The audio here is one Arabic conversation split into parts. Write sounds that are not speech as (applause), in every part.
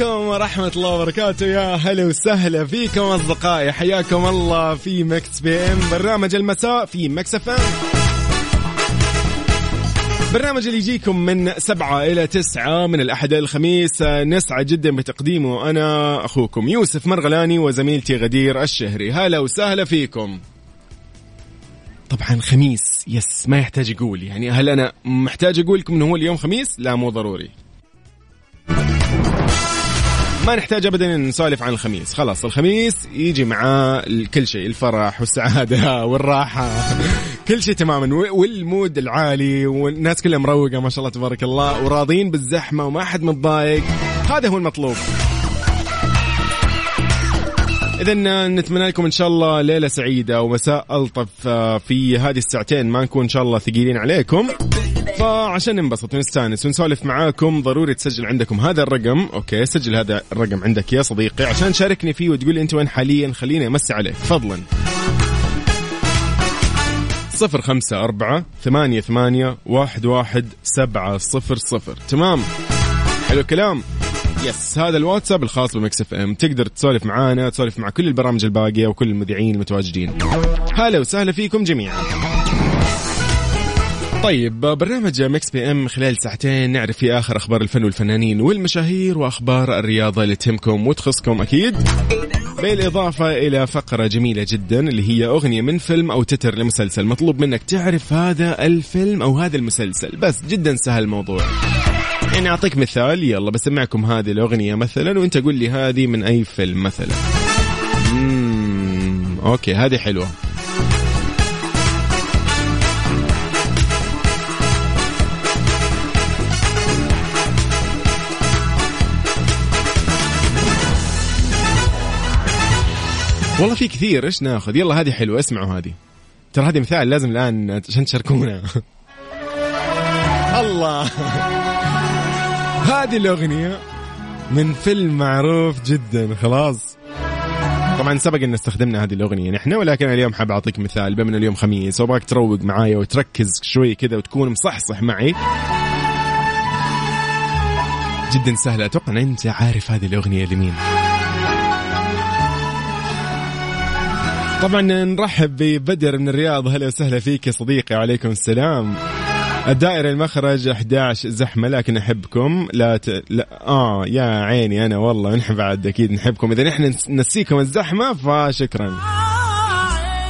عليكم ورحمة الله وبركاته. يا هلا وسهلا فيكم أصدقائي. حياكم الله في Mix PM. برنامج المساء في Mix FM. برنامج اللي يجيكم من سبعة إلى تسعة من الأحد إلى الخميس. نسعد جدا بتقديمه أنا أخوكم يوسف مرغلاني وزميلتي غدير الشهري. هلا وسهلا فيكم. طبعا خميس yes ما يحتاج يقول يعني هل أنا محتاج أقول لكم إنه هو اليوم خميس؟ لا مو ضروري. ما نحتاج ابدا نسولف عن الخميس. خلاص الخميس يجي معاه كل شيء الفرح والسعادة (laughs) والراحة. كل شيء تماما. وال mood العالي والناس كلها مروقة ما شاء الله تبارك الله وراضين بالزحمة وما حد متضايق. هذا هو المطلوب. إذا نتمنى لكم إن شاء الله ليلة سعيدة ومساء ألطف آه، في هذه الساعتين. ما نكون إن شاء الله ثقيلين عليكم. فعشان ننبسط ونستانس ونسولف معاكم ضروري تسجل عندكم هذا الرقم. okay سجل هذا الرقم عندك يا صديقي عشان تشاركني فيه وتقول لي أنت وين حاليا. خليني أمسي عليك. فضلا صفر خمسة أربعة ثمانية ثمانية واحد واحد سبعة صفر صفر. تمام؟ حلو الكلام. yes هذا الواتساب الخاص ب Mix FM. تقدر تسولف معانا تسولف مع كل البرامج الباقية وكل المذيعين المتواجدين. هلا وسهلا فيكم جميعا. طيب برنامج Mix PM خلال ساعتين نعرف فيه آخر أخبار الفن والفنانين والمشاهير وأخبار الرياضة اللي تهمكم وتخصكم أكيد. بالإضافة إلى فقرة جميلة جدا اللي هي أغنية من فيلم أو تتر لمسلسل مطلوب منك تعرف هذا الفيلم أو هذا المسلسل. بس جدا سهل الموضوع. يعني أعطيك مثال يلا بسمعكم هذه الأغنية مثلا وأنت قول لي هذه من أي فيلم مثلا. أوكي هذه حلوة. والله في كثير إيش ناخذ؟ يلا هذه حلوة اسمعوا هذه. ترى هذه مثال لازم الآن عشان تشاركونا. (laughs) الله. هذه الأغنية من فيلم معروف جدا خلاص. طبعا سبق إن استخدمنا هذه الأغنية نحن ولكن اليوم حاب أعطيك مثال. بما ان اليوم خميس وأبغاك تروق معايا وتركز شوي كذا وتكون مصحصح معي. جدا سهلة أتوقع إن أنت عارف هذه الأغنية لمين. طبعا نرحب ببدر من الرياض. هلا وسهلا فيك يا صديقي. وعليكم السلام. الدائرة المخرج 11 زحمة لكن أحبكم. لا, ت... لا آه يا عيني أنا والله نحن بعد أكيد نحبكم. إذا نحن نسيكم الزحمة فشكرا.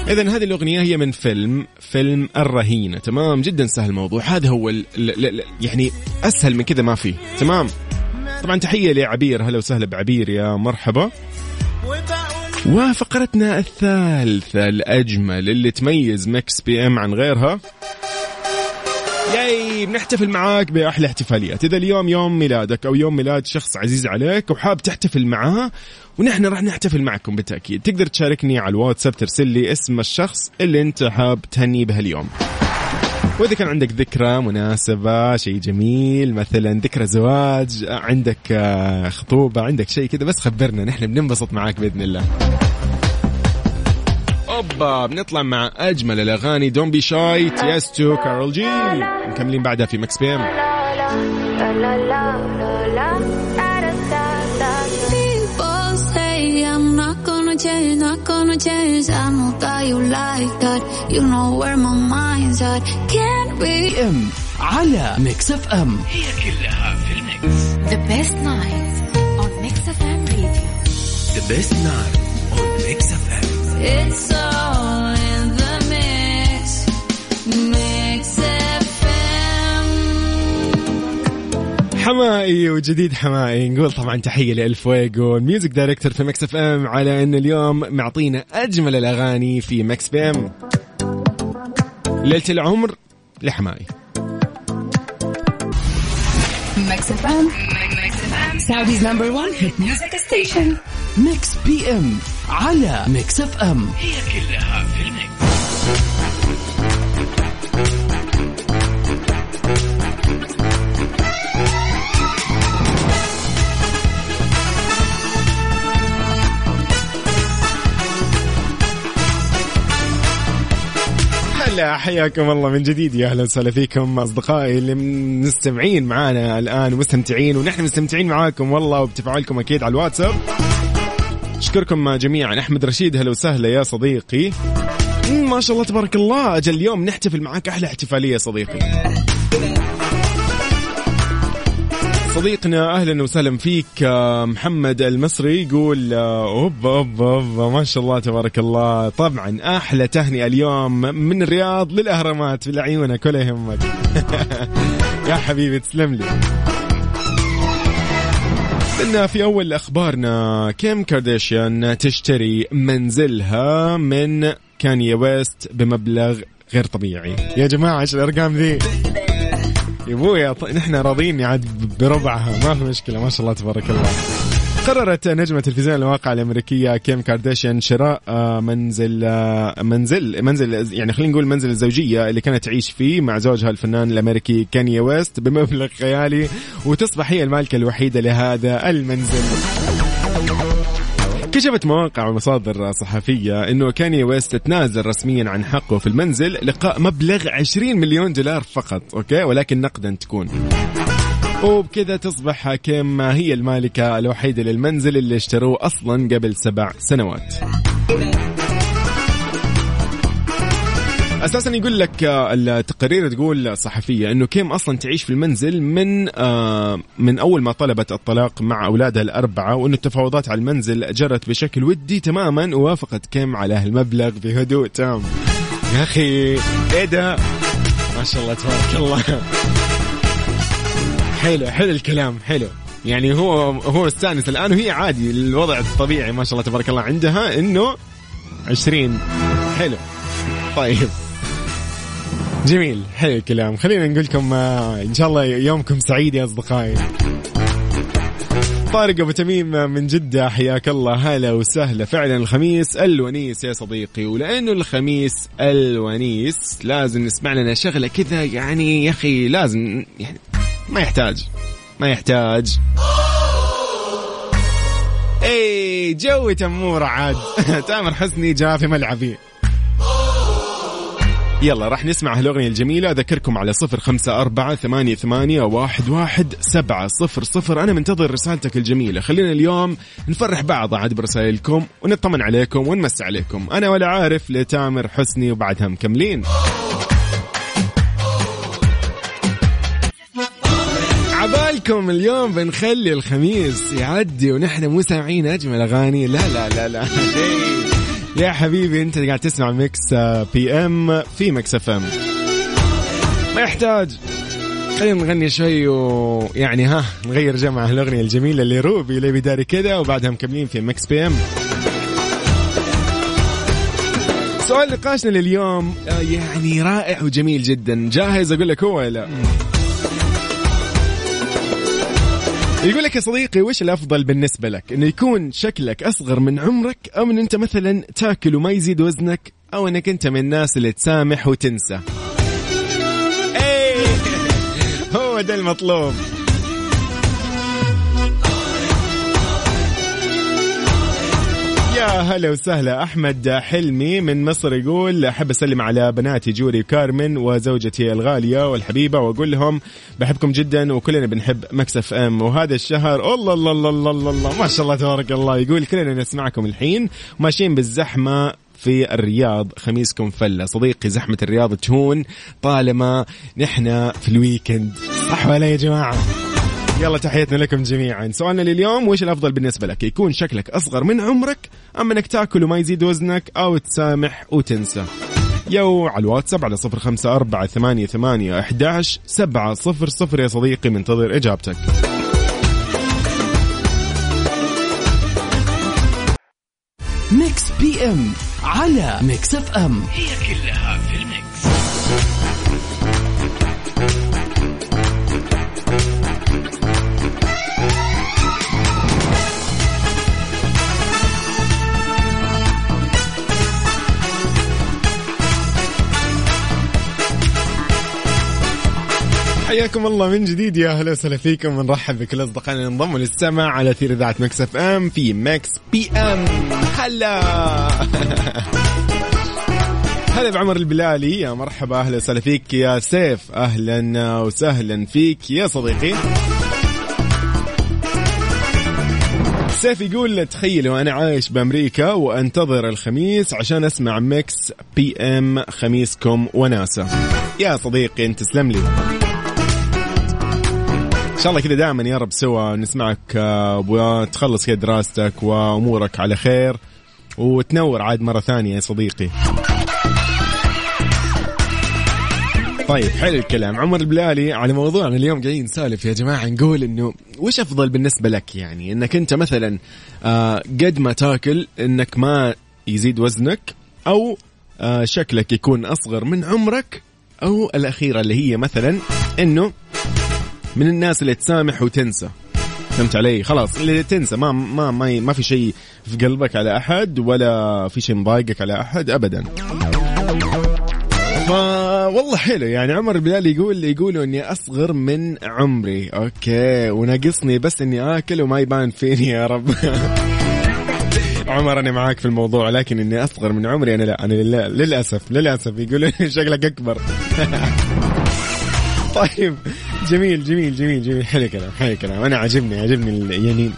إذا هذه الأغنية هي من فيلم فيلم الرهينة. تمام؟ جدا سهل الموضوع. هذا هو ال... ال... ال... يعني أسهل من كذا ما في تمام؟ طبعا تحية لعبير. هلا وسهلا بعبير يا مرحبا. وفقرتنا الثالثة الأجمل اللي تميز Mix PM عن غيرها. yay بنحتفل معاك بأحلى احتفاليات. إذا اليوم يوم ميلادك أو يوم ميلاد شخص عزيز عليك وحاب تحتفل معاه ونحن راح نحتفل معكم بالتأكيد. تقدر تشاركني على الواتساب ترسل لي اسم الشخص اللي أنت حاب تهني به اليوم وإذا كان عندك ذكرى مناسبة شيء جميل مثلا ذكرى زواج عندك آه، خطوبة عندك شيء كذا بس خبرنا نحن بننبسط معاك بإذن الله. أوبا بنطلع مع أجمل الأغاني. دون بي شاي تيستو كارول جي مكملين بعدها في مكس بي ام not gonna change. I know that you like that. You know where my mind's at. Can't be ام على ميكس اف ام هي كلها في الميكس The best night on Mix FM Radio. ذا بيست نايت اون ميكس اف ام It's all in the mix. Mix حماقي وجديد حماقي نقول طبعا تحية لالفويجو ال music director في Mix FM على إن اليوم معطينا أجمل الأغاني في Mix PM ليلة العمر لحماقي FM. Mix FM. Saudi's number one hit music station. Mix PM على Mix FM هلا حياكم الله من جديد. يا أهلا وسهلا فيكم أصدقائي اللي مستمعين معانا الآن ومستمتعين ونحن مستمتعين معاكم والله وبتفاعلكم أكيد على الواتساب. أشكركم جميعا. أحمد رشيد هلا وسهلا يا صديقي. ما شاء الله تبارك الله. أجل اليوم نحتفل معاك أحلى احتفالية صديقي. صديقنا أهلا وسهلا فيك آه، محمد المصري يقول آه، اوبا اوبا اوبا ما شاء الله تبارك الله. طبعا أحلى تهنئة اليوم من الرياض للأهرامات لعيونك ولا يهمك. (laughs) يا حبيبي تسلم لي. قلنا في أول أخبارنا كيم كارديشيان تشتري منزلها من كانيا ويست بمبلغ غير طبيعي. يا جماعة إيش الأرقام ذي؟ يا ابويا ط- نحن راضيين عاد بربعها. ما في مشكلة ما شاء الله تبارك الله. قررت نجمة تلفزيون الواقع الأمريكية كيم كارديشيان شراء آه، منزل آه، منزل منزل يعني خلينا نقول منزل الزوجية اللي كانت تعيش فيه مع زوجها الفنان الأمريكي كانيا ويست بمبلغ خيالي وتصبح هي المالكة الوحيدة لهذا المنزل. كشفت مواقع ومصادر صحفية إنه كاني ويست تنازل رسميا عن حقه في المنزل لقاء مبلغ 20 مليون دولار فقط أوكي؟ ولكن نقدا تكون. وبكذا تصبح كيم هي المالكة الوحيدة للمنزل اللي اشتروه أصلا قبل سبع سنوات. أساسا يقول لك آه، التقارير تقول صحفية إنه كيم أصلا تعيش في المنزل من آه، من أول ما طلبت الطلاق مع اولادها الأربعة وإنه التفاوضات على المنزل جرت بشكل ودي تماما ووافقت كيم على هالمبلغ بهدوء تام. يا أخي إيه ده؟ ما شاء الله تبارك الله. حلو حلو الكلام حلو. يعني هو هو استانس الآن وهي عادي الوضع الطبيعي ما شاء الله تبارك الله عندها إنه 20 حلو. طيب. جميل حلو الكلام. خلينا نقول لكم آه، إن شاء الله يومكم سعيد يا أصدقائي. طارق أبو تميم من جدة حياك الله. هلا وسهلا. فعلا الخميس الونيس يا صديقي ولأنه الخميس الونيس لازم نسمع لنا شغلة كذا يعني يا أخي لازم يعني ما يحتاج ما يحتاج. اي جو تمور عاد. (laughs) تامر حسني جاء في ملعبي. يلا راح نسمع هالأغنية الجميلة. أذكركم على صفر خمسة أربعة ثمانية, ثمانية واحد, واحد سبعة صفر صفر. أنا منتظر رسالتك الجميلة. خلينا اليوم نفرح بعض عاد برسائلكم ونطمن عليكم ونمس عليكم. أنا ولا عارف لتامر حسني وبعدها مكملين. عبالكم اليوم بنخلي الخميس يعدي ونحن مو سامعين أجمل أغاني. لا لا لا لا. (laughs) يا حبيبي انت قاعد تسمع Mix آه، PM في Mix FM ما يحتاج. خلينا نغني شوي ويعني ها نغير جو مع الأغنية الجميلة لروبي ليه بيداري كده وبعدها مكملين في Mix PM سؤال نقاشنا لليوم آه، يعني رائع وجميل جدا. جاهز أقول لك هو ولا يقول لك يا صديقي وش الأفضل بالنسبة لك؟ إنه يكون شكلك أصغر من عمرك أو إن أنت مثلا تاكل وما يزيد وزنك أو إنك أنت من الناس اللي تسامح وتنسى؟ (laughs) هو ده المطلوب. يا هلا وسهلا. أحمد حلمي من مصر يقول أحب أسلم على بناتي جوري وكارمن وزوجتي الغالية والحبيبة وأقول لهم بحبكم جدا وكلنا بنحب Mix FM. وهذا الشهر الله الله الله الله الله, الله ما شاء الله تبارك الله يقول كلنا نسمعكم الحين ماشيين بالزحمة في الرياض. خميسكم فلة. صديقي زحمة الرياض تهون طالما نحن في ال weekend. صح ولا يا جماعة؟ يلا تحياتنا لكم جميعا. سؤالنا لليوم وش الأفضل بالنسبة لك؟ يكون شكلك أصغر من عمرك أم إنك تاكل وما يزيد وزنك أو تسامح وتنسى؟ يو على الواتساب على صفر خمسة أربعة ثمانية, ثمانية أحداش سبعة صفر صفر يا صديقي منتظر إجابتك. Mix PM على Mix FM. حياكم الله من جديد يا أهلا وسهلا فيكم. ونرحب بكل أصدقائنا اللي انضموا للسمع على أثير إذاعة Mix FM في Mix PM. هلا. (laughs) هلا بعمر البلالي. يا مرحبا أهلا وسهلا فيك. يا سيف أهلا وسهلا فيك. يا صديقي. سيف يقول تخيلوا أنا عايش بأمريكا وأنتظر الخميس عشان أسمع Mix PM خميسكم وناسة. يا صديقي أنت تسلم لي. إن شاء الله كذا دائما يا رب سوا نسمعك آه، وتخلص كذا دراستك وأمورك على خير وتنور عاد مرة ثانية يا صديقي. طيب حلو الكلام. عمر البلالي على موضوعنا اليوم قاعدين نسالف يا جماعة نقول إنه وش أفضل بالنسبة لك يعني؟ إنك أنت مثلا آه قد ما تاكل إنك ما يزيد وزنك أو آه شكلك يكون أصغر من عمرك أو الأخيرة اللي هي مثلا إنه من الناس اللي تسامح وتنسى. فهمت علي؟ خلاص اللي تنسى ما ما ما, ما في شيء في قلبك على أحد ولا في شيء مضايقك على أحد ابدا. والله حلو يعني عمر البلالي يقول يقولوا إني أصغر من عمري. أوكي وناقصني بس إني آكل وما يبان فيني يا رب. (laughs) عمر أنا معاك في الموضوع لكن إني أصغر من عمري أنا لا أنا لا للاسف للأسف يقولون (laughs) شكلك أكبر. (laughs) طيب جميل جميل جميل جميل. حلو كلام حلو كلام أنا عاجبني عاجبني يعني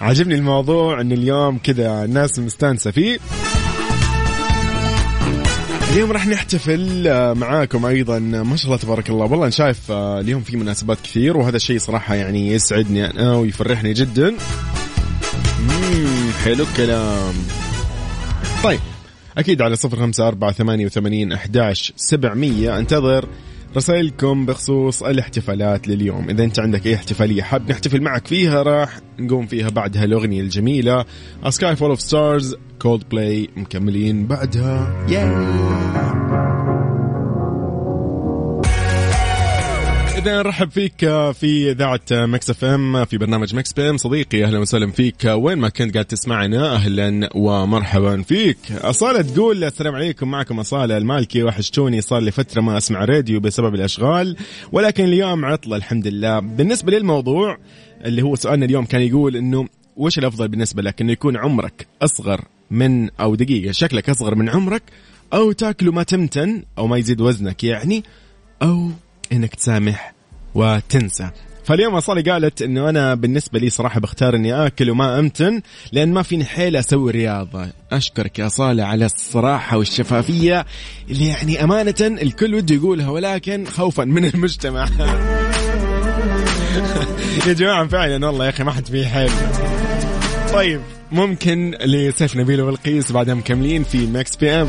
عاجبني الموضوع إن اليوم كذا الناس مستانسة فيه. اليوم راح نحتفل آه، معاكم أيضا. ما شاء الله تبارك الله. والله أنا شايف آه، اليوم في مناسبات كثير وهذا الشيء صراحة يعني يسعدني أنا ويفرحني جدا. حلو الكلام. طيب أكيد على صفر خمسة أربعة ثمانية وثمانين أحداش سبعمية. انتظر رسائلكم بخصوص الاحتفالات لليوم. إذا أنت عندك أي احتفالية حاب نحتفل معك فيها راح نقوم فيها بعدها الأغنية الجميلة. Sky Full of Stars Coldplay مكملين بعدها. اذا نرحب فيك في إذاعة Mix FM في برنامج Mix PM. صديقي أهلا وسهلا فيك. وين ما كنت قاعد تسمعنا أهلا ومرحبا فيك. أصالة تقول السلام عليكم. معكم أصالة المالكي وحشتوني صار لي فترة ما أسمع راديو بسبب الأشغال ولكن اليوم عطلة الحمد لله بالنسبة للموضوع اللي هو سؤالنا اليوم كان يقول إنه وش الأفضل بالنسبة لك؟ إنه يكون عمرك أصغر من أو دقيقة شكلك أصغر من عمرك أو تاكل ما تمتن أو ما يزيد وزنك يعني أو إنك تسامح وتنسى. فاليوم أصالي قالت إنه أنا بالنسبة لي صراحة بختار إني آكل وما أمتن لأن ما فيني حيل أسوي رياضة. أشكرك يا صالح على الصراحة والشفافية اللي يعني أمانة الكل وده يقولها ولكن خوفا من المجتمع. (laughs) يا جماعة فعلا والله يا أخي ما حد فيه حيل. طيب ممكن لسيف نبيل وبلقيس بعدها مكملين في ماكس بي إم.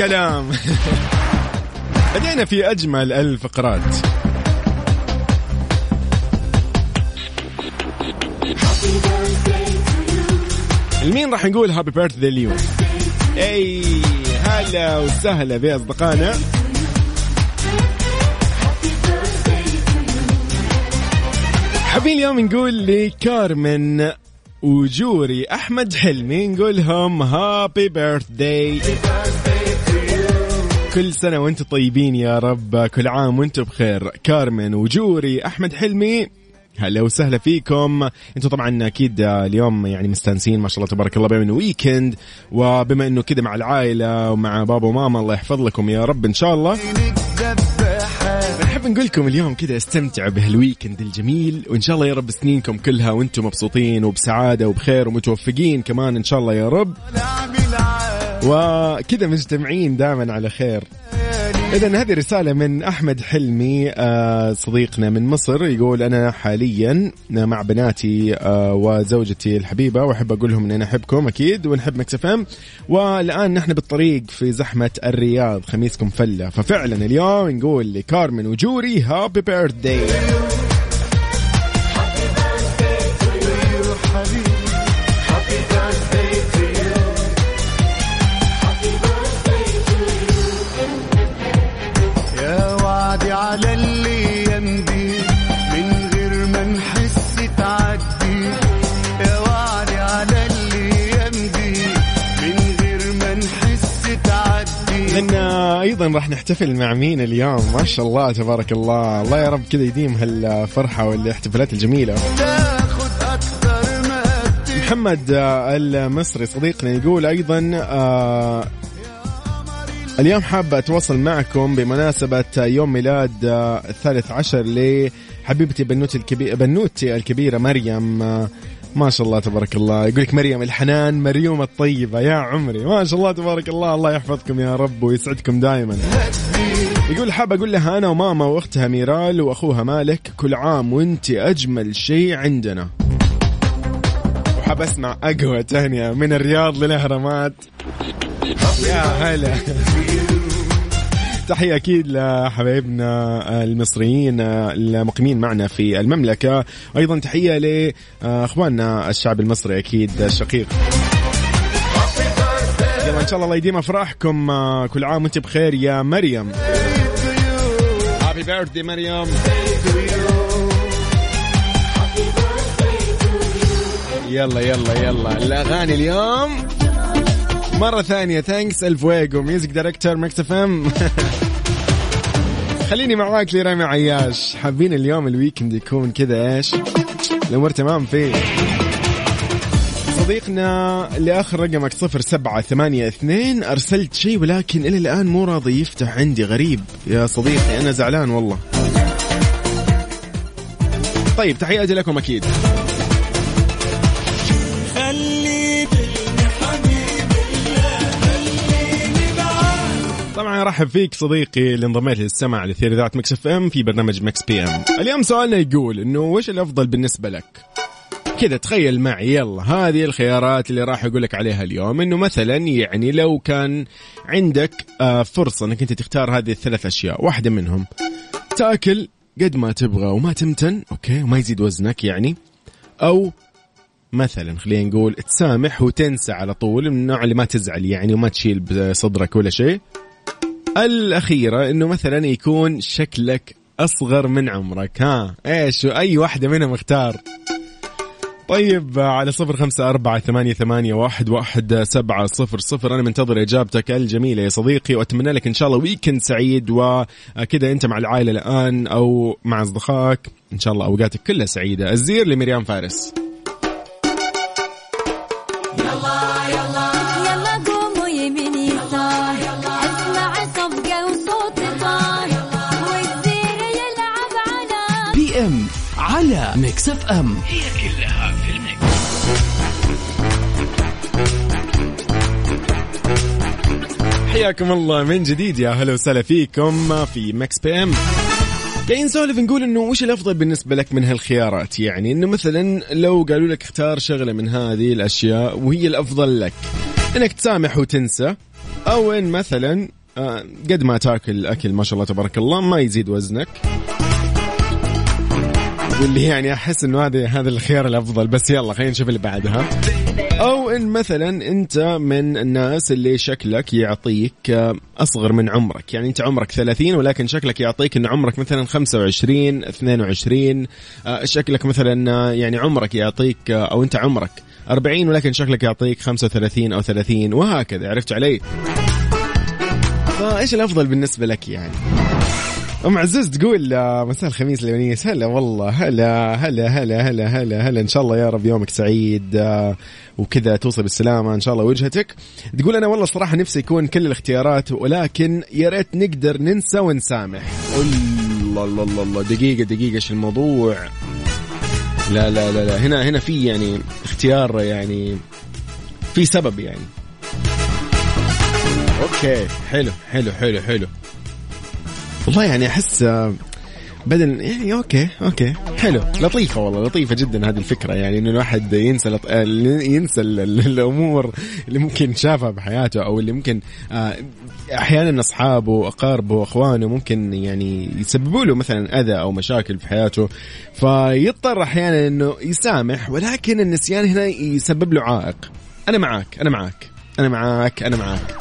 الكلام. (laughs) بدينا في أجمل الفقرات لمين راح نقول هابي بيرثدي اليوم؟ أي هلا وسهلا باصدقائنا حابين اليوم نقول لكارمن وجوري أحمد حلمي نقول لهم هابي بيرثداي كل سنة وأنتم طيبين يا رب كل عام وأنتم بخير. كارمن وجوري أحمد حلمي هلا وسهلا فيكم. أنتم طبعا أكيد اليوم يعني مستانسين ما شاء الله تبارك الله بما إنه weekend وبما إنه كذا مع العائلة ومع بابا وماما الله يحفظ لكم يا رب إن شاء الله. نحب نقول لكم اليوم كذا استمتعوا بهال weekend الجميل وإن شاء الله يا رب سنينكم كلها وأنتم مبسوطين وبسعادة وبخير ومتوفقين كمان إن شاء الله يا رب. وكذا مجتمعين دائما على خير. إذا هذه رسالة من أحمد حلمي آه، صديقنا من مصر يقول أنا حاليا مع بناتي آه، وزوجتي الحبيبة وأحب أقول لهم إن أنا أحبكم أكيد ونحب Mix FM. والآن نحن بالطريق في زحمة الرياض خميسكم فلة. ففعلا اليوم نقول لكارمن وجوري happy birthday أيضا راح نحتفل مع مين اليوم؟ ما شاء الله تبارك الله. الله يا رب كذا يديم هالفرحة والاحتفالات الجميلة. محمد آه، المصري صديقنا يقول أيضا آه اليوم حاب أتواصل معكم بمناسبة يوم ميلاد آه، الثالث عشر لحبيبتي بنوتي الكبيرة بنوتي الكبيرة مريم آه، ما شاء الله تبارك الله. يقول لك مريم الحنان مريوم الطيبة يا عمري. ما شاء الله تبارك الله. الله يحفظكم يا رب ويسعدكم دائما يقول حاب أقول لها أنا وماما وأختها ميرال وأخوها مالك كل عام وأنت أجمل شيء عندنا. حاب أسمع أقوى تهنئة من الرياض للأهرامات. يا هلا. تحية أكيد لحبايبنا المصريين المقيمين معنا في المملكة. أيضا تحية لأخواننا الشعب المصري أكيد الشقيق. يلا إن شاء الله الله يديم أفراحكم. كل عام وأنت بخير يا مريم. happy birthday مريم يلا يلا يلا. الأغاني اليوم مرة ثانية. thanks الفويجو music director Mix FM خليني معاك لرامي عياش. حابين اليوم ال weekend يكون كذا إيش؟ الأمور تمام فيه. صديقنا لآخر رقمك صفر سبعة ثمانية اثنين. أرسلت شيء ولكن إلى الآن مو راضي يفتح عندي. غريب. يا صديقي أنا زعلان والله. طيب تحياتي لكم أكيد. طبعا أرحب فيك صديقي اللي انضميت للسمع لأثير إذاعة Mix FM في برنامج Mix PM. اليوم سؤالنا يقول إنه وش الأفضل بالنسبة لك؟ كذا تخيل معي يلا هذه الخيارات اللي راح أقول لك عليها اليوم. إنه مثلا يعني لو كان عندك آه، فرصة إنك أنت تختار هذه الثلاث أشياء واحدة منهم تاكل قد ما تبغى وما تمتن أوكي وما يزيد وزنك يعني أو مثلا خلينا نقول تسامح وتنسى على طول من النوع اللي ما تزعل يعني وما تشيل بصدرك ولا شيء. الأخيرة إنه مثلا يكون شكلك أصغر من عمرك ها؟ إيش؟ أي واحدة منهم اختار. طيب على صفر خمسة أربعة ثمانية, ثمانية واحد, واحد سبعة صفر صفر. أنا منتظر إجابتك الجميلة يا صديقي وأتمنى لك إن شاء الله ويكند سعيد وكذا أنت مع العائلة الآن أو مع أصدقائك. إن شاء الله أوقاتك كلها سعيدة. الزير لمريم فارس. PM على Mix FM. حياكم الله من جديد يا هلا وسهلا فيكم في Mix PM. قاعدين نسولف نقول إنه وش الأفضل بالنسبة لك من هالخيارات؟ يعني إنه مثلا لو قالوا لك اختار شغلة من هذه الأشياء وهي الأفضل لك إنك تسامح وتنسى أو إن مثلا آه، قد ما تاكل أكل ما شاء الله تبارك الله ما يزيد وزنك واللي يعني أحس إنه هذا هذا الخيار الأفضل بس يلا خلينا نشوف اللي بعدها أو إن مثلا أنت من الناس اللي شكلك يعطيك آه، أصغر من عمرك يعني أنت عمرك 30 ولكن شكلك يعطيك إن عمرك مثلا 25 22 آه، شكلك مثلا آه، يعني عمرك يعطيك أو أنت عمرك 40 ولكن شكلك يعطيك 35 أو 30 وهكذا عرفت علي؟ فإيش الأفضل بالنسبة لك يعني؟ أم عزوز تقول آه، مساء الخميس اليونيس. هلا والله هلا هلا هلا هلا هلا هلا. إن شاء الله يا رب يومك سعيد آه، وكذا توصل بالسلامة إن شاء الله وجهتك. تقول أنا والله صراحة نفسي يكون كل الاختيارات ولكن يا ريت نقدر ننسى ونسامح. الله الله الله الله. دقيقة دقيقة إيش الموضوع؟ لا لا لا لا. هنا هنا في يعني اختيار يعني في سبب يعني. okay حلو حلو حلو حلو. والله يعني أحس آه، بدل يعني okay okay. حلو. لطيفة والله لطيفة جدا هذه الفكرة. يعني إنه الواحد ينسى لط... آه، ينسى ال- ال- الأمور اللي ممكن شافها بحياته أو اللي ممكن آه، أحيانا أصحابه واقاربه واخوانه ممكن يعني يسببوا له مثلا أذى أو مشاكل في حياته. فيضطر أحيانا إنه يسامح ولكن النسيان هنا يسبب له عائق. أنا معاك أنا معاك أنا معاك أنا معاك.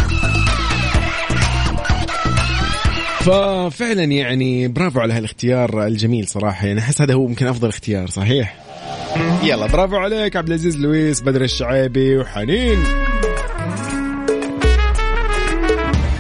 ففعلا يعني برافو على هالاختيار الجميل صراحة. يعني أحس هذا هو ممكن أفضل اختيار صحيح؟ يلا برافو عليك عبد العزيز لويس بدر الشعيبي وحنين.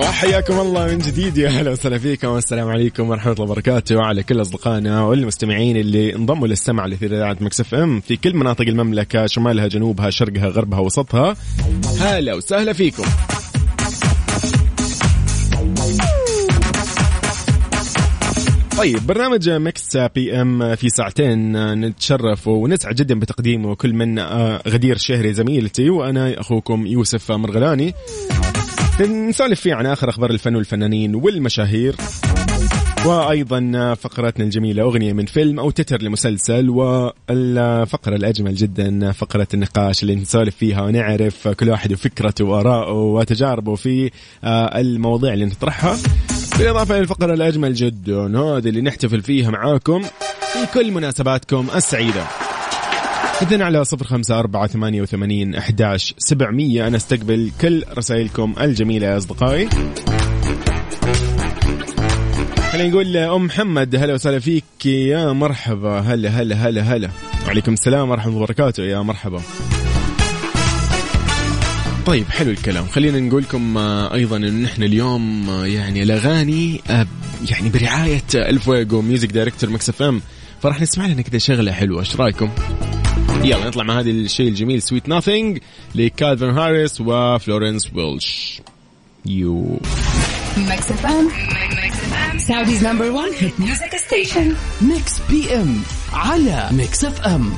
وحياكم الله من جديد. يا أهلا وسهلا فيكم والسلام عليكم ورحمة الله وبركاته. وعلى كل أصدقائنا والمستمعين اللي انضموا للسمع لأثير إذاعة Mix FM في كل مناطق المملكة شمالها جنوبها شرقها غربها وسطها. هلا وسهلا فيكم. طيب برنامج Mix PM في ساعتين نتشرف ونسعد جدا بتقديمه كل من آه، غدير الشهري زميلتي وأنا أخوكم يوسف مرغلاني. نسولف فيه عن آخر أخبار الفن والفنانين والمشاهير وأيضا فقرتنا الجميلة أغنية من فيلم أو تتر لمسلسل والفقرة الأجمل جدا فقرة النقاش اللي نسولف فيها ونعرف كل واحد وفكرته وآراءه وتجاربه في آه، المواضيع اللي نطرحها. بالإضافة إلى الفقرة الأجمل جدا هذه اللي نحتفل فيها معاكم في كل مناسباتكم السعيدة. إذن على صفر خمسة أربعة ثمانية وثمانين أحداش سبعمية. أنا أستقبل كل رسائلكم الجميلة يا أصدقائي. خلينا نقول أم محمد هلا وسهلا فيك يا مرحبا. هلا هلا هلا هلا. وعليكم السلام ورحمة الله وبركاته يا مرحبا. طيب حلو الكلام. خلينا نقول لكم آه، أيضا إن إحنا اليوم آه، يعني الأغاني آه، يعني برعاية الفويجو music director Mix FM فراح نسمع لنا كذا شغلة حلوة إيش رأيكم؟ يلا نطلع مع هذا الشيء الجميل Sweet Nothing لكالفن هاريس وفلورنس ويلش. you. Mix FM. Saudi's number 1 hit music station. Mix PM على Mix FM.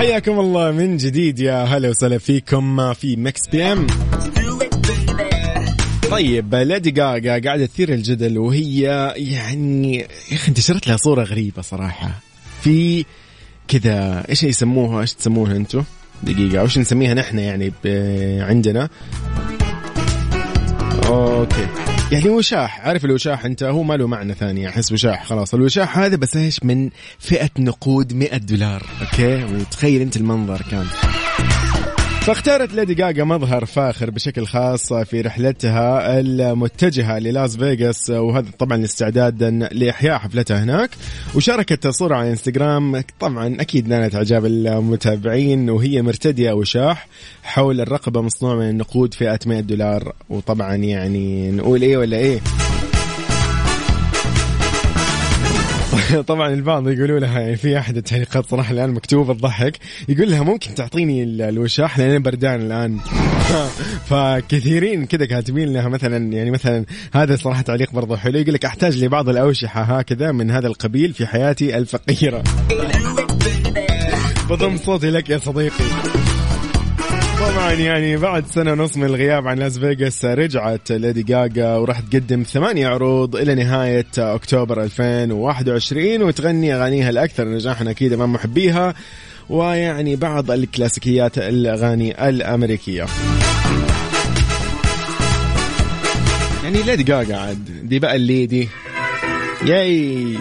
حياكم الله من جديد يا هلا وسهلا فيكم في مكس بي ام طيب ليدي جاجا قاعدة تثير الجدل وهي يعني يا أخي انتشرت لها صورة غريبة صراحة. في كذا إيش يسموها؟ إيش تسموها أنتم؟ دقيقة وش نسميها نحن يعني عندنا؟ okay. يعني وشاح. عارف الوشاح انت؟ هو ما له معنى ثاني. احس وشاح. خلاص الوشاح هذا بس إيش؟ من فئة نقود 100 دولار. okay؟ وتخيل أنت المنظر كان. فاختارت ليدي جاجا مظهر فاخر بشكل خاص في رحلتها المتجهة للاس فيغاس وهذا طبعا استعدادا لإحياء حفلتها هناك. وشاركت صورة على إنستغرام طبعا أكيد نالت إعجاب المتابعين وهي مرتدية وشاح حول الرقبة مصنوع من النقود فئة 100 دولار. وطبعا يعني نقول إيه ولا إيه؟ (laughs) طبعا البعض يقولوا لها يعني في أحد التعليقات صراحة الآن مكتوبه تضحك يقول لها ممكن تعطيني ال- الوشاح؟ لأن أنا بردان الآن. (laughs) فكثيرين كذا كاتبين لها مثلا يعني مثلا هذا صراحة تعليق برضه حلو يقول لك أحتاج لبعض الأوشحة هكذا من هذا القبيل في حياتي الفقيرة. (laughs) بضم صوتي لك يا صديقي. طبعا يعني بعد سنة ونص من الغياب عن لاس فيغاس رجعت ليدي جاجا وراح تقدم ثمانية عروض إلى نهاية أكتوبر 2021 وتغني أغانيها الأكثر نجاحا أكيد أمام محبيها ويعني بعض الكلاسيكيات الأغاني الأمريكية. يعني ليدي جاجا عاد دي بقى الليدي. ياي!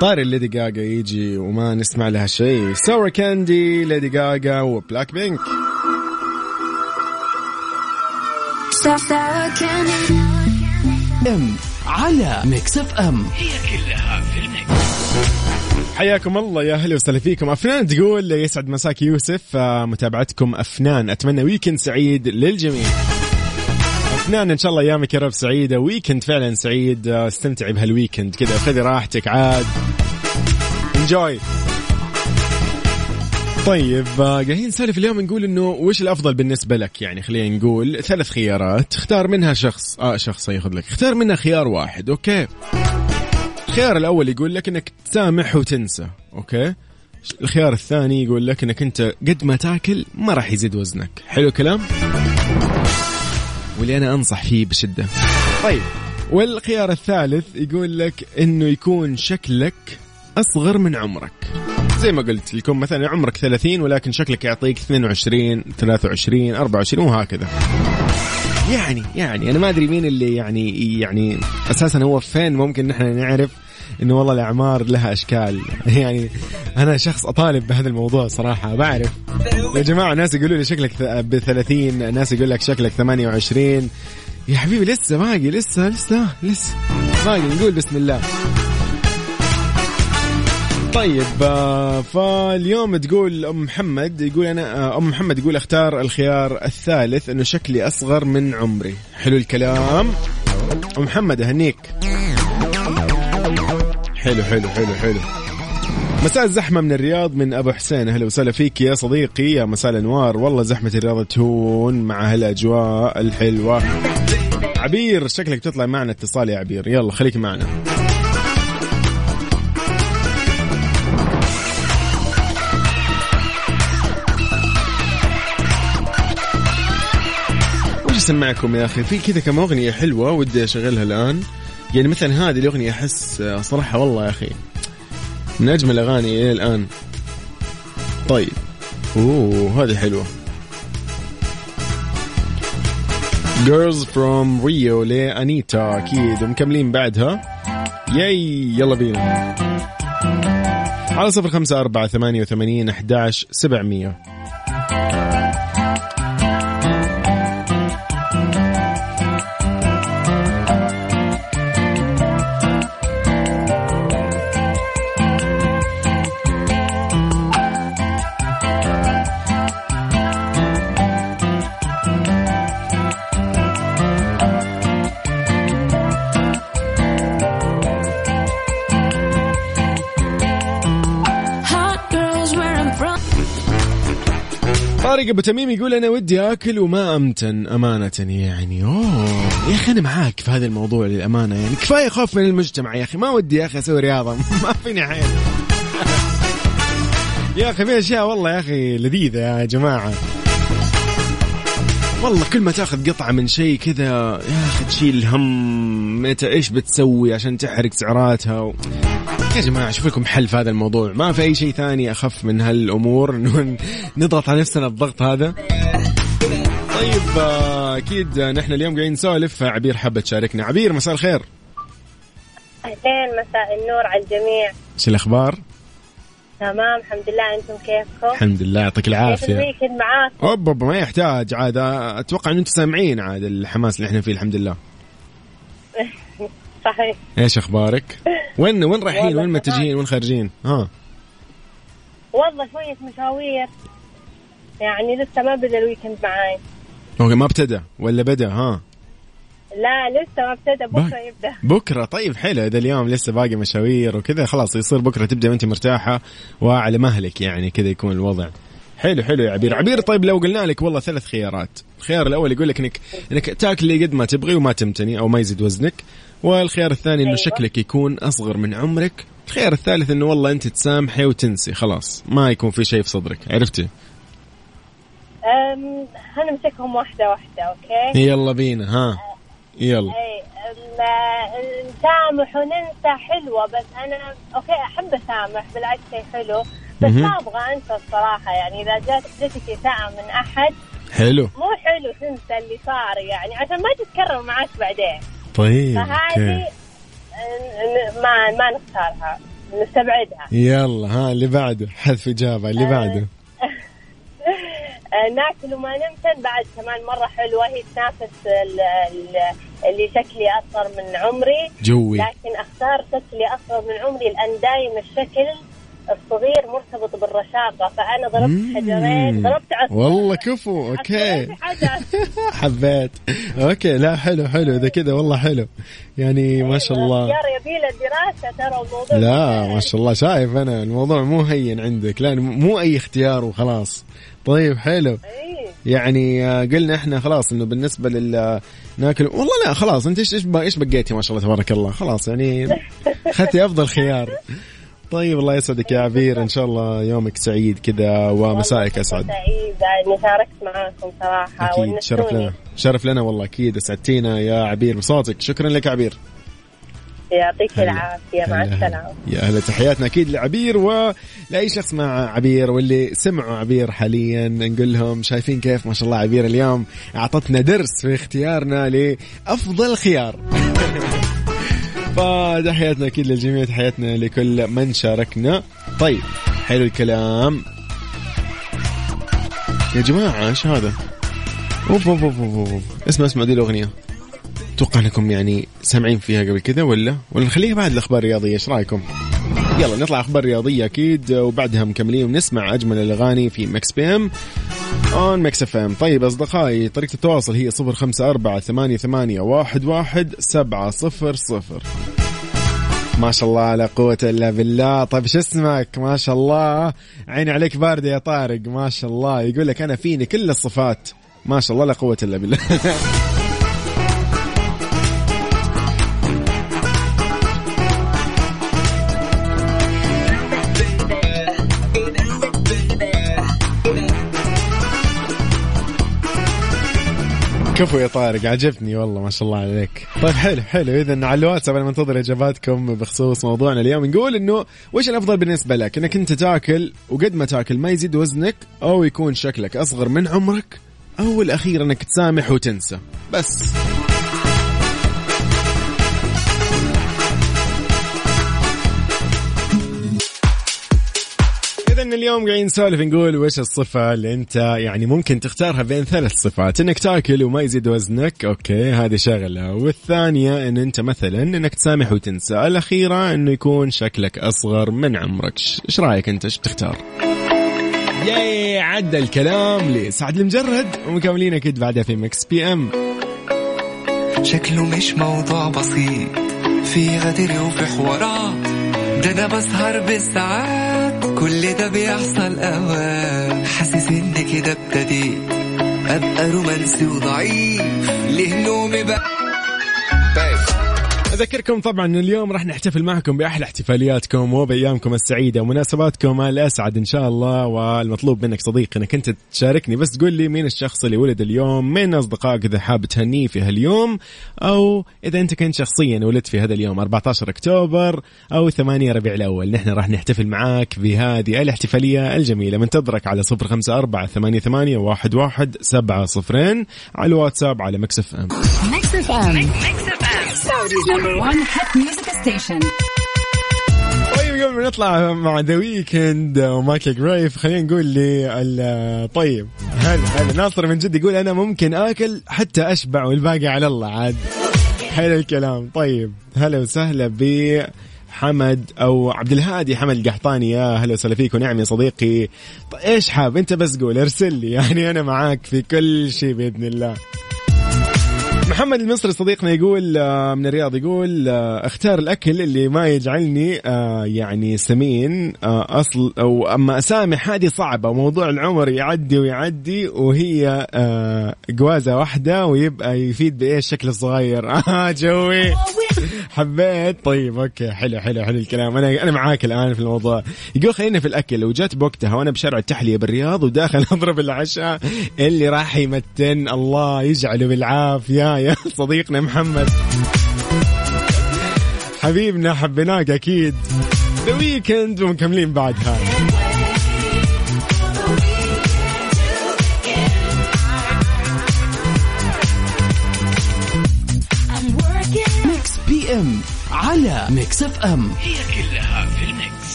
طار الليدي جاجا يجي وما نسمع لها شيء. Sour Candy ليدي جاجا وبلاك بينك. إم على Mix FM حياكم الله يا أهلا وسهلا فيكم. أفنان تقول يسعد مساك يوسف آه، متابعتكم أفنان. أتمنى weekend سعيد للجميع. افنان ان شاء الله ايامك يا رب سعيده. weekend فعلا سعيد. آه، استمتعي بهال weekend كذا خذي راحتك عاد. enjoy طيب آه، قاعدين نسولف اليوم نقول إنه وش الأفضل بالنسبة لك؟ يعني خلينا نقول ثلاث خيارات. اختار منها شخص. آه شخص ياخذ لك. اختار منها خيار واحد. okay. الخيار الأول يقول لك إنك تسامح وتنسى. أوكي. الخيار الثاني يقول لك إنك أنت قد ما تاكل ما راح يزيد وزنك. حلو الكلام؟ واللي أنا أنصح فيه بشدة. طيب والخيار الثالث يقول لك إنه يكون شكلك أصغر من عمرك. زي ما قلت لكم مثلا عمرك 30 ولكن شكلك يعطيك 22 23 24 وهكذا. يعني يعني أنا ما أدري مين اللي يعني يعني أساسا هو فين ممكن نحن نعرف إنه والله الأعمار لها أشكال. (laughs) يعني أنا شخص أطالب بهذا الموضوع صراحة. بعرف. يا جماعة ناس يقولوا لي شكلك ب 30 ناس يقول لك شكلك 28 يا حبيبي لسه باقي لسه لسه لسه. باقي نقول بسم الله. طيب آه، فاليوم تقول أم محمد يقول أنا آه، أم محمد يقول أختار الخيار الثالث إنه شكلي أصغر من عمري. حلو الكلام. أم محمد أهنيك. حلو حلو حلو حلو. مساء الزحمة من الرياض من أبو حسين. أهلا وسهلا فيك يا صديقي يا مساء الأنوار. والله زحمة الرياض تهون مع هالأجواء الحلوة. عبير شكلك تطلع معنا اتصال يا عبير. يلا خليك معنا. وش اسمعكم يا أخي؟ في كذا كم أغنية حلوة ودي أشغلها الآن. يعني مثلا هذه الأغنية أحس آه، صراحة والله يا أخي من أجمل الأغاني إلى الآن. طيب. أوه هذه حلوة. Girls from Rio لأنيتا أكيد ومكملين بعدها. ياي يلا بينا. على صفر خمسة أربعة ثمانية وثمانين أحداش سبعمية. طارق أبو تميم يقول أنا ودي آكل وما أمتن. أمانة يعني أوه. يا أخي أنا معاك في هذا الموضوع للأمانة. يعني كفاية خوف من المجتمع يا أخي. ما ودي يا أخي أسوي رياضة. (laughs) ما فيني حيل يا أخي في أشياء والله يا أخي لذيذة يا جماعة. والله كل ما تأخذ قطعة من شيء كذا يا أخي تشيل هم. متى إيش بتسوي عشان تحرق سعراتها و... يا جماعة شوف لكم حل في هذا الموضوع. ما في أي شيء ثاني أخف من هالأمور؟ إنه (laughs) نضغط على نفسنا الضغط هذا. طيب آه، أكيد آه، نحن اليوم قاعدين نسولف. عبير حابة تشاركنا. عبير مساء الخير. أهلين مساء النور على الجميع. إيش الأخبار؟ تمام الحمد لله. أنتم كيفكم؟ الحمد لله يعطيك كيف العافية الويكند معاك؟ أوب أوب ما يحتاج. عاد آه، أتوقع أن أنتم سامعين عاد الحماس اللي إحنا فيه الحمد لله. صحيح. إيش أخبارك؟ وين وين رايحين؟ وين. متجهين وين خارجين؟ ها. والله شوية مشاوير. يعني لسه ما بدأ ال weekend معاي. okay ما ابتدى ولا بدأ؟ ها. لا لسه ما ابتدى. بكرة باي. يبدأ. بكرة؟ طيب حلو. إذا اليوم لسه باقي مشاوير وكذا خلاص يصير بكرة تبدأ وأنت مرتاحة وعلى مهلك يعني كذا يكون الوضع. حلو حلو يا عبير. عبير طيب لو قلنا لك والله ثلاث خيارات. الخيار الأول يقول لك انك إنك تاكلي قد ما تبغي وما تمتني أو ما يزيد وزنك. والخيار الثاني إنه أيوة. شكلك يكون أصغر من عمرك. الخيار الثالث إنه والله أنت تسامحي وتنسي خلاص. ما يكون في شيء في صدرك عرفتي؟ هنمسكهم واحدة واحدة okay؟ يلا بينا ها. يلا. أي أم، نسامح وننسى حلوة بس أنا okay أحب أسامح بالعكس شيء حلو. بس. ما أبغى أنسى الصراحة يعني إذا جات جاتك إساءة من أحد. حلو. مو حلو تنسى اللي صار يعني عشان ما تتكرر معاك بعدين. طيب فهذه ن- ما ما نختارها. نستبعدها. يلا ها اللي بعده حذف إجابة اللي بعده. (laughs) آه، ناكل وما نمتن. بعد كمان مرة حلوة هي تنافس ال- ال- اللي شكلي أصغر من عمري. joy. لكن أختار شكلي أصغر من عمري لأن دايم الشكل الصغير مرتبط بالرشاقة فأنا ضربت حجرين ضربت عصفور والله كفو okay. (laughs) حبيت. okay لا حلو حلو إذا كذا والله حلو. يعني ما شاء الله. اختيار يبي له دراسة ترى الموضوع لا ما شاء الله. شايف أنا الموضوع مو هين عندك. لا مو أي اختيار وخلاص. طيب حلو. إيه. يعني آه، قلنا إحنا خلاص إنه بالنسبة لل ناكل. والله لا خلاص أنت إيش إيش بقيتي؟ ما شاء الله تبارك الله. خلاص يعني (laughs) أخذتي أفضل خيار. طيب الله يسعدك يا عبير. إن شاء الله يومك سعيد كذا ومسائك أسعد. سعيدة اني شاركت معاكم صراحة أكيد شرف. لنا. شرف لنا والله أكيد. أسعدتينا يا عبير بصوتك. شكرا لك يا عبير. يعطيك هلا. العافية. مع هلا. يا أهلا تحياتنا أكيد لعبير ولاي شخص مع عبير واللي سمعوا عبير حاليا نقول لهم شايفين كيف ما شاء الله عبير اليوم أعطتنا درس في اختيارنا لأفضل خيار. (laughs) فتحياتنا أكيد للجميع تحياتنا لكل من شاركنا. طيب حلو الكلام. يا جماعة إيش هذا؟ اوف اوف اوف اوف, أوف. اسمع اسمع دي الأغنية. أتوقع أنكم يعني سامعين فيها قبل كذا ولا؟ ولا نخليها بعد الأخبار الرياضية إيش رأيكم؟ يلا نطلع أخبار رياضية أكيد وبعدها مكملين ونسمع أجمل الأغاني في Mix FM on Mix FM. طيب أصدقائي طريقة التواصل هي 054 88 11 700 ما شاء الله لا قوة إلا بالله. طيب شو اسمك؟ ما شاء الله. عيني عليك باردة يا طارق. ما شاء الله. يقول لك أنا فيني كل الصفات. ما شاء الله لا قوة إلا بالله. (laughs) كفو يا طارق عجبتني والله ما شاء الله عليك. طيب حلو حلو. اذا على الواتساب أنا منتظر إجاباتكم بخصوص موضوعنا اليوم. نقول إنه وش الأفضل بالنسبة لك؟ إنك أنت تاكل وقد ما تاكل ما يزيد وزنك أو يكون شكلك أصغر من عمرك أو الأخير إنك تسامح وتنسى. بس. إذا اليوم قاعدين نسولف نقول وش الصفة اللي أنت يعني ممكن تختارها بين ثلاث صفات، إنك تاكل وما يزيد وزنك، أوكي هذه شغلة، والثانية إن أنت مثلا إنك تسامح وتنسى، الأخيرة إنه يكون شكلك أصغر من عمرك، ش- إيش رأيك أنت؟ إيش بتختار؟ ياي عدا الكلام لسعد المجرد ومكملين أكيد بعدها في Mix FM. شكله مش موضوع بسيط في غدر وفي حوارات ده أنا بسهر بالساعات كل ده بيحصل اوقات. حاسس إن كده ابتديت ابقى رومانسي وضعيف. ليه نومي بقى أذكركم طبعا اليوم راح نحتفل معكم بأحلى احتفالياتكم وبأيامكم السعيدة ومناسباتكم. الأسعد إن شاء الله والمطلوب منك صديقي إنك أنت تشاركني. بس تقول لي مين الشخص اللي ولد اليوم؟ من أصدقائك إذا حاب تهنيه في هاليوم؟ أو إذا أنت كنت شخصيا ولدت في هذا اليوم 14 أكتوبر أو 8 ربيع الأول. نحن راح نحتفل معاك بهذه الاحتفالية الجميلة. منتظرك على 054 88 11 700 على الواتساب على Mix FM. Mix FM. Saudi's number one hit music station. طيب قبل ما نطلع مع The Weeknd ومايكل جريف خلينا نقول لي طيب هلا هلا ناصر من جد يقول أنا ممكن آكل؟ حتى أشبع والباقي على الله عاد. حلو الكلام. طيب هلا وسهلا ب حمد أو عبد الهادي حمد القحطاني. يا هلا وسهلا فيك ونعم يا صديقي. طيب إيش حاب؟ أنت بس قول ارسل لي. (laughs) يعني أنا معاك في كل شيء بإذن الله. محمد المصري صديقنا يقول آه، من الرياض يقول آه، اختار الأكل اللي ما يجعلني آه، يعني سمين أصل أو أما اسامح هذه صعبة وموضوع العمر يعدي ويعدي وهي جوازة واحدة ويبقى يفيد بإيش؟ الشكل الصغير (laughs) آه joy. حبيت. طيب okay. حلو حلو حلو الكلام. أنا أنا معاك الآن في الموضوع. يقول خلينا في الأكل. وجات بوقتها وأنا بشارع التحلية بالرياض وداخل (laughs) أضرب العشاء اللي راح يمتن الله يجعله بالعافية. يا (laughs) صديقنا محمد. حبيبنا حبيناك أكيد. The Weeknd ومكملين بعد هذا Mix FM على Mix FM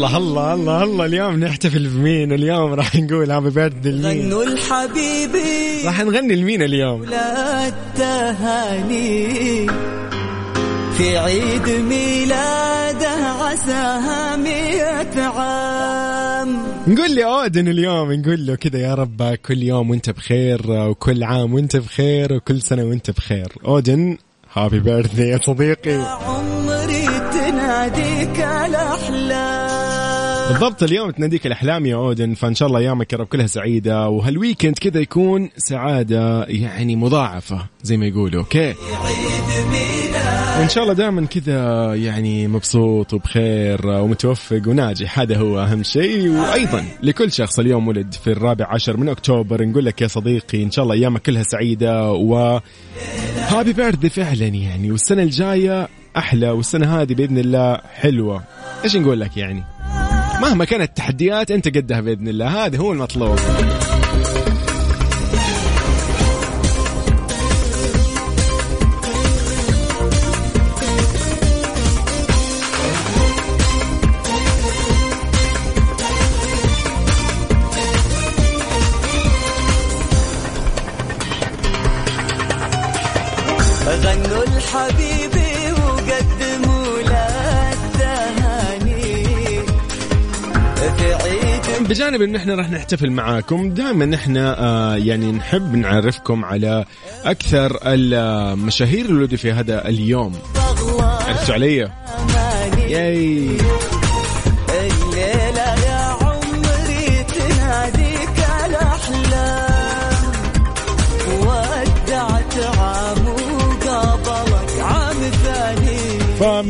الله الله الله الله اليوم نحتفل بمين؟ اليوم راح نقول happy birthday لمين؟ غنوا الحبيبي راح نغني لمين اليوم؟ لا التهاني في عيد ميلاده عساها مئة عام. نقول لي أودن اليوم نقول له كذا يا رب كل يوم وأنت بخير وكل عام وأنت بخير وكل سنة وأنت بخير. أودن happy birthday يا صديقي. عمري تناديك الأحلام. (laughs) بالضبط اليوم تناديك الأحلام يا أودن فإن شاء الله أيامك يا رب كلها سعيدة وهال weekend كذا يكون سعادة يعني مضاعفة زي ما يقولوا okay؟ وإن شاء الله دائما كذا يعني مبسوط وبخير ومتوفق وناجح هذا هو أهم شيء وأيضا لكل شخص اليوم ولد في الرابع عشر من أكتوبر نقول لك يا صديقي إن شاء الله أيامك كلها سعيدة و هابي بيرثدي فعلا يعني والسنة الجاية أحلى والسنة هذه بإذن الله حلوة. إيش نقول لك يعني؟ مهما كانت التحديات أنت قدها بإذن الله. هذا هو المطلوب. بجانب إن إحنا راح نحتفل معاكم دائما إحنا آه يعني نحب نعرفكم على أكثر المشاهير اللي ولدوا في هذا اليوم عرفتوا علي؟ ياي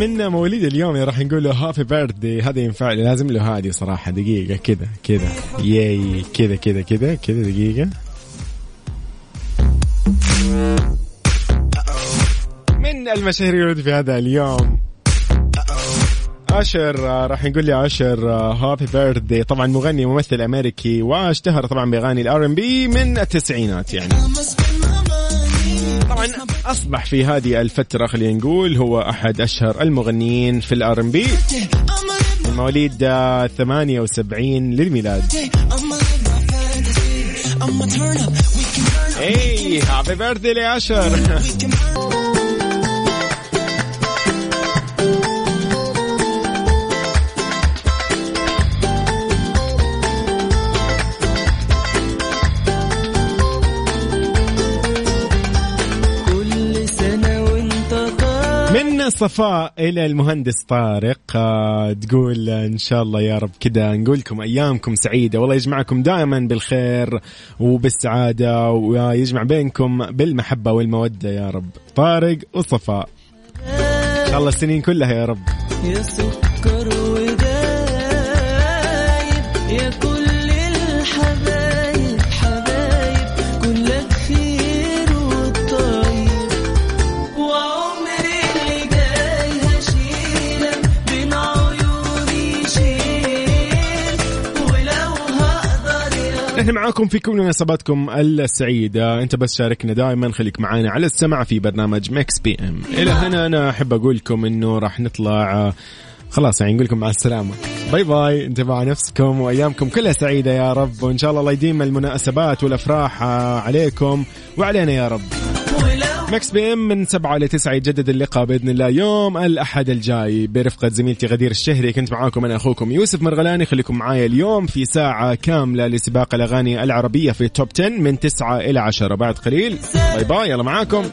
فمن مواليد اليوم راح نقول له هابي بيرثدي هذا ينفع لازم له هذه صراحة. دقيقة كذا كذا. ياي كذا كذا كذا كذا دقيقة. من المشاهير اللي ولدوا في هذا اليوم. أشر راح نقول لي أشر happy birthday طبعا مغني ممثل أمريكي واشتهر طبعا بأغاني ال R&B من التسعينات يعني. طبعا أصبح في هذه الفترة خلينا نقول هو أحد أشهر المغنيين في ال R&B. مواليد آه، 78 للميلاد. اي هابي بيرثدي لأشر من صفاء إلى المهندس طارق آه، تقول إن شاء الله يا رب كذا نقول لكم أيامكم سعيدة. والله يجمعكم دائما بالخير وبالسعادة ويجمع بينكم بالمحبة والمودة يا رب. طارق وصفاء. ان شاء الله السنين كلها يا رب. نحن معاكم في كل مناسباتكم السعيدة. انت بس شاركنا دائما خليك معانا على السمع في برنامج Mix PM. إلى هنا أنا أحب أقول لكم إنه راح نطلع آه، خلاص يعني نقول لكم مع السلامة. bye bye انتبهوا على نفسكم وأيامكم كلها سعيدة يا رب. وإن شاء الله الله يديم المناسبات والأفراح آه، عليكم وعلينا يا رب. Mix PM من سبعة ل 9 يجدد اللقاء بإذن الله. يوم الأحد الجاي برفقة زميلتي غدير الشهري كنت معاكم أنا أخوكم يوسف مرغلاني. خليكم معايا اليوم في ساعة كاملة لسباق الأغاني العربية في top 10 من 9 إلى 10 بعد قليل باي باي يلا معاكم.